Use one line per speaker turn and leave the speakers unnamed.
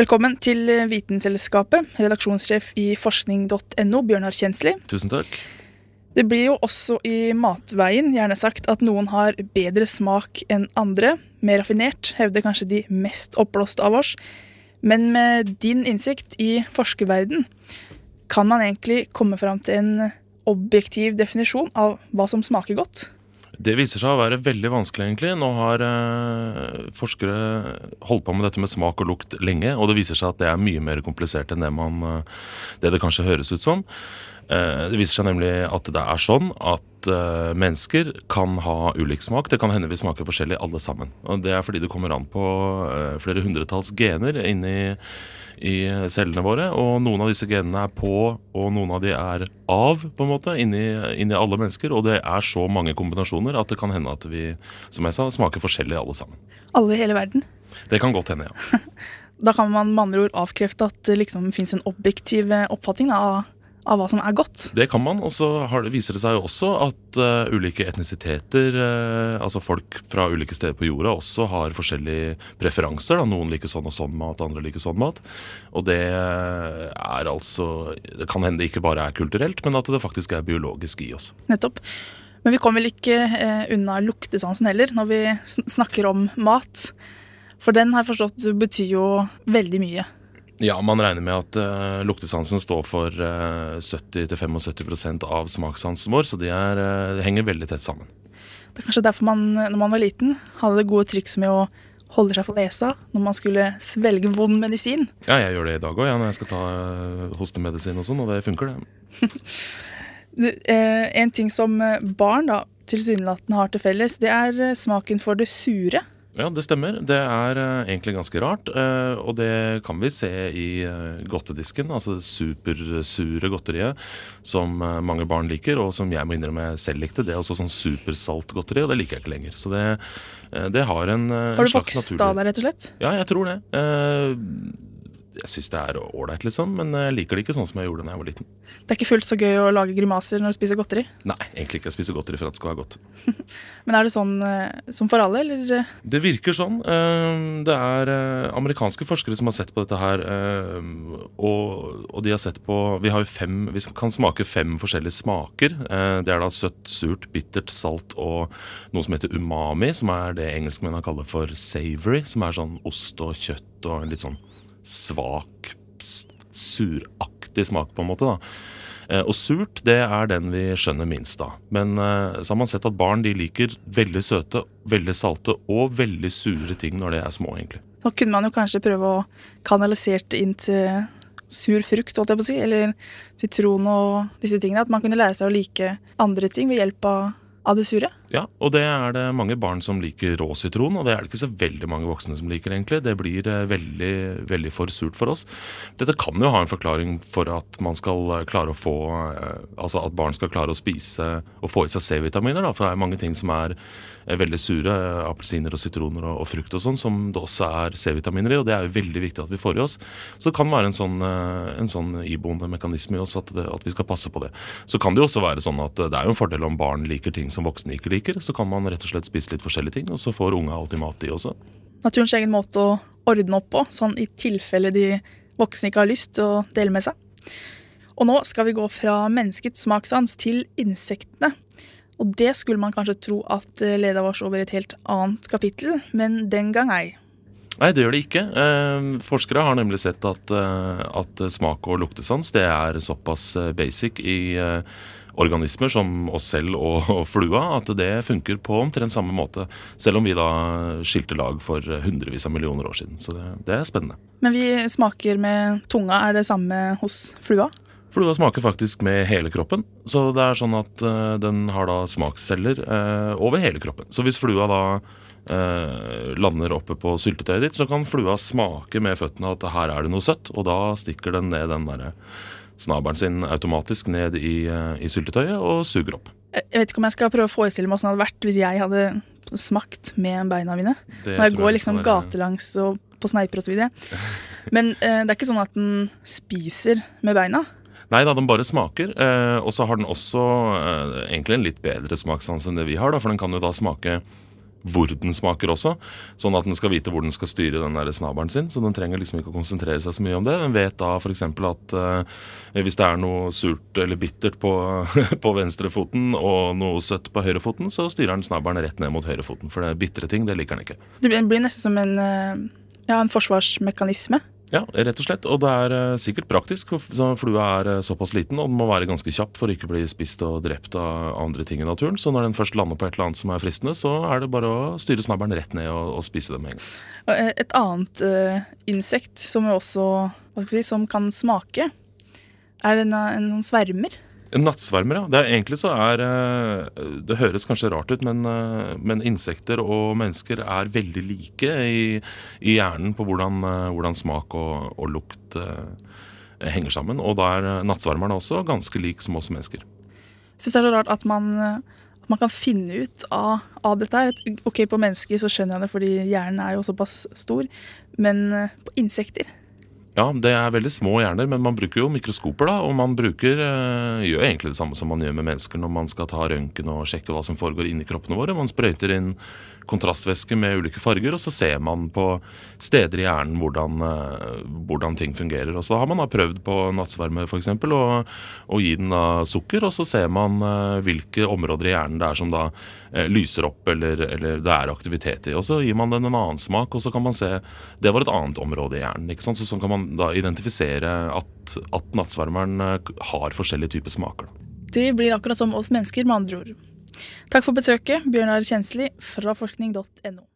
Velkommen til Vitenselskapet, redaksjonssjef i forskning.no, Bjørnar Kjensli.
Tusen takk.
Det blir jo også i matveien gjerne sagt at noen har bedre smak enn andre. Mer raffinert, hevder kanskje de mest oppblåste av oss. Men med din innsikt i forskerverden, kan man egentlig komme fram til en objektiv definisjon av hva som smaker godt?
Det viser seg å være veldig vanskelig, egentlig. Nå har eh, forskere holdt på med dette med smak og lukt lenge, og det viser seg at det er mye mer komplisert enn det, man, eh, det, det kanskje høres ut som. Eh, det viser seg nemlig at det er sånn at eh, mennesker kan ha ulik smak. Det kan hende vi smaker forskjellig alle sammen. Og det er fordi det kommer an på flere hundretalls gener inni i cellene våre. Og noen av disse genene er på, og noen av de er av, på en måte, inni, inni, alle mennesker. Og det er så mange kombinasjoner at det kan hende at vi, som jeg sa, smaker forskjellig alle sammen.
Alle i hele verden?
Det kan godt hende, ja.
da kan man med andre ord avkrefte at det liksom fins en objektiv oppfatning av av hva som er godt.
Det kan man. Og så viser det seg jo også at uh, ulike etnisiteter, uh, altså folk fra ulike steder på jorda, også har forskjellige preferanser. Da. Noen liker sånn og sånn mat, andre liker sånn mat. Og det er altså Det kan hende det ikke bare er kulturelt, men at det faktisk er biologisk i oss.
Nettopp. Men vi kommer vel ikke uh, unna luktesansen heller, når vi snakker om mat. For den har jeg forstått betyr jo veldig mye.
Ja, man regner med at uh, luktesansen står for uh, eh, 70-75 av smakssansen vår, så de, er, uh, det, henger veldig tett sammen.
Det er kanskje derfor man når man var liten, hadde det gode triks med å holde seg for nesa når man skulle svelge vond medisin.
Ja, jeg gjør det i dag òg, ja, når jeg skal ta hostemedisin og sånn, og det funker,
det. en ting som barn da tilsynelatende har til felles, det er smaken for det sure.
Ja, det stemmer. Det er uh, egentlig ganske rart. Uh, og det kan vi se i uh, godtedisken, altså det supersure godteriet som mange barn liker, og som jeg må innrømme jeg selv likte. Det er også sånn supersalt godteri, og det liker jeg ikke lenger. Så det, det har en,
har du vokst av det, rett og slett?
Ja, jeg tror det jeg syns det er ålreit, liksom, men jeg liker det ikke sånn som jeg gjorde da jeg var liten.
Det er ikke fullt så gøy å lage grimaser når du spiser godteri?
Nei, egentlig ikke. Jeg spiser godteri for at det skal være godt.
men er det sånn uh, som for alle, eller?
Det virker sånn. Uh, det er amerikanske forskere som har sett på dette her, og, de har sett på Vi har fem Vi kan smake fem forskjellige smaker. det er da søtt, surt, bittert, salt og noe som heter umami, som er det engelskmennene kaller for savory, som er sånn ost og kjøtt og litt sånn svak, suraktig smak, på en måte. da. Eh, og surt, det er den vi skjønner minst av. Men uh, så har man sett at barn de liker veldig søte, veldig salte og veldig sure ting når de er små, egentlig.
Da kunne man jo kanskje prøve å kanalisere inn til sur frukt, holdt jeg på å si, eller sitron og disse tingene. At man kunne lære seg å like andre ting ved hjelp av det sure?
Ja, og det er det mange barn som liker rå sitron, og det er det ikke så veldig mange voksne som liker, egentlig. Det blir eh, veldig, veldig for surt for oss. Dette kan jo ha en forklaring for at man skal eh, klare å få eh, Altså at barn skal klare å spise og få i seg C-vitaminer, da, for det er mange ting som er veldig sure. Appelsiner og sitroner og, og, frukt og sånn, som det også er C-vitaminer i, og det er jo veldig viktig at vi får i oss. Så det kan være en sånn, en sånn iboende mekanisme i oss at, det, at vi skal passe på det. Så kan det jo også være sånn at det er jo en fordel om barn liker ting som voksne ikke liker. Så kan man rett og slett spise litt forskjellige ting, og så får unga alltid mat, de også.
Naturens egen måte å ordne opp på, sånn i tilfelle de voksne ikke har lyst til å dele med seg. Og nå skal vi gå fra menneskets smakssans til insektene. Og det skulle man kanskje tro at leda oss over et helt annet kapittel, men den gang ei.
Nei, det gjør det ikke. Eh, forskere har nemlig sett at, eh, at, smak og luktesans det er såpass eh, basic i eh, organismer som oss selv og, flua, at det funker på omtrent samme måte. Selv om vi da skilte lag for hundrevis av millioner år siden. Så det, det er spennende.
Men vi smaker med tunga. Er det samme hos flua?
Flua smaker faktisk med hele kroppen. Så det er sånn at uh, den har da smaksceller uh, over hele kroppen. Så hvis flua da uh, lander oppe på syltetøyet ditt, så kan flua smake med føttene at her er det noe søtt, og da stikker den ned den derre snabelen sin automatisk ned i, eh, i, syltetøyet og suger opp.
Jeg vet ikke om jeg skal prøve å forestille meg åssen det hadde vært hvis jeg hadde smakt med beina mine. Det Når jeg går liksom gatelangs og på sneiper osv. Men eh, det er ikke sånn at den spiser med beina.
Nei da, den bare smaker. Eh, og så har den også eh, egentlig en litt bedre smakssans enn det vi har. Da, for den kan jo da smake hvor den smaker også. Sånn at den skal vite hvor den skal styre den der snabelen sin. Så den trenger liksom ikke å konsentrere seg så mye om det. Den vet da f.eks. at eh, hvis det er noe surt eller bittert på, på venstrefoten og noe søtt på høyrefoten, så styrer den snabelen rett ned mot høyrefoten. For det bitre ting, det liker den ikke.
Det blir nesten som en, ja, en forsvarsmekanisme.
Ja, rett og slett. Og det er uh, sikkert praktisk, for flua er uh, såpass liten, og den må være ganske kjapp for å ikke bli spist og drept av andre ting i naturen. Så når den først lander på et eller annet som er fristende, så er det bare å styre snabelen rett ned og, og spise dem med.
Eh, et annet uh, insekt som også si, som kan smake, er en, en, en svermer.
Nattsvermer, ja. Egentlig så er eh, Det høres kanskje rart ut, men, eh, men insekter og mennesker er veldig like i, i hjernen på hvordan, eh, hvordan smak og, og lukt henger sammen. Og da er nattsvermerne også ganske lik som oss mennesker.
Jeg syns det er så rart at man, at man kan finne ut av, av, dette her. Ok, på mennesker så skjønner jeg det, fordi hjernen er jo såpass stor. Men på insekter
ja, det er veldig små hjerner, men man bruker jo mikroskoper, da. Og man bruker, øh, gjør egentlig det samme som man gjør med mennesker når man skal ta røntgen og sjekke hva som foregår inni kroppene våre. Man sprøyter inn kontrastvæske med ulike farger, og så ser man på steder i hjernen hvordan, øh, hvordan ting fungerer. Og så har man da prøvd på nattsverme f.eks. å gi den da sukker, og så ser man øh, hvilke områder i hjernen det er som da lyser opp eller, eller, det er aktivitet i. Og så gir man den en annen smak, og så kan man se Det var et annet område i hjernen. ikke sant? Så sånn kan man da identifisere at, at nattsvermeren eh, har forskjellige typer smaker.
De blir akkurat som oss mennesker, med andre ord. Takk for besøket, Bjørnar Kjensli fra forskning.no.